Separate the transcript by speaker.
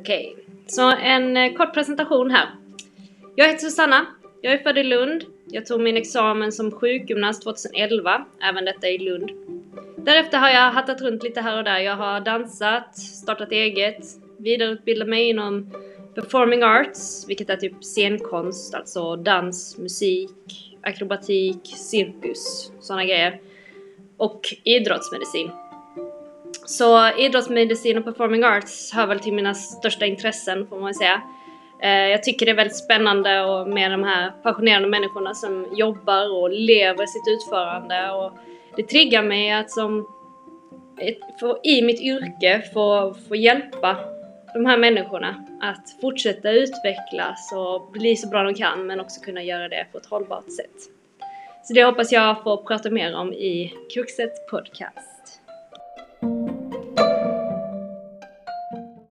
Speaker 1: Okej, så en eh, kort presentation här. Jag heter Susanna. Jag är född i Lund. Jag tog min examen som sjukgymnast 2011, även detta i Lund. Därefter har jag hattat runt lite här och där. Jag har dansat, startat eget, vidareutbildat mig inom performing arts, vilket är typ scenkonst, alltså dans, musik, akrobatik, cirkus, sådana grejer. Och idrottsmedicin. Så idrottsmedicin och performing arts hör väl till mina största intressen får man väl säga. Eh, jag tycker det är väldigt spännande och med de här passionerade människorna som jobbar och lever sitt utförande och det triggar mig att som få, i mitt yrke få, få hjälpa de här människorna att fortsätta utvecklas och bli så bra de kan men också kunna göra det på ett hållbart sätt. Så det hoppas jag få prata mer om i Kruxet Podcast.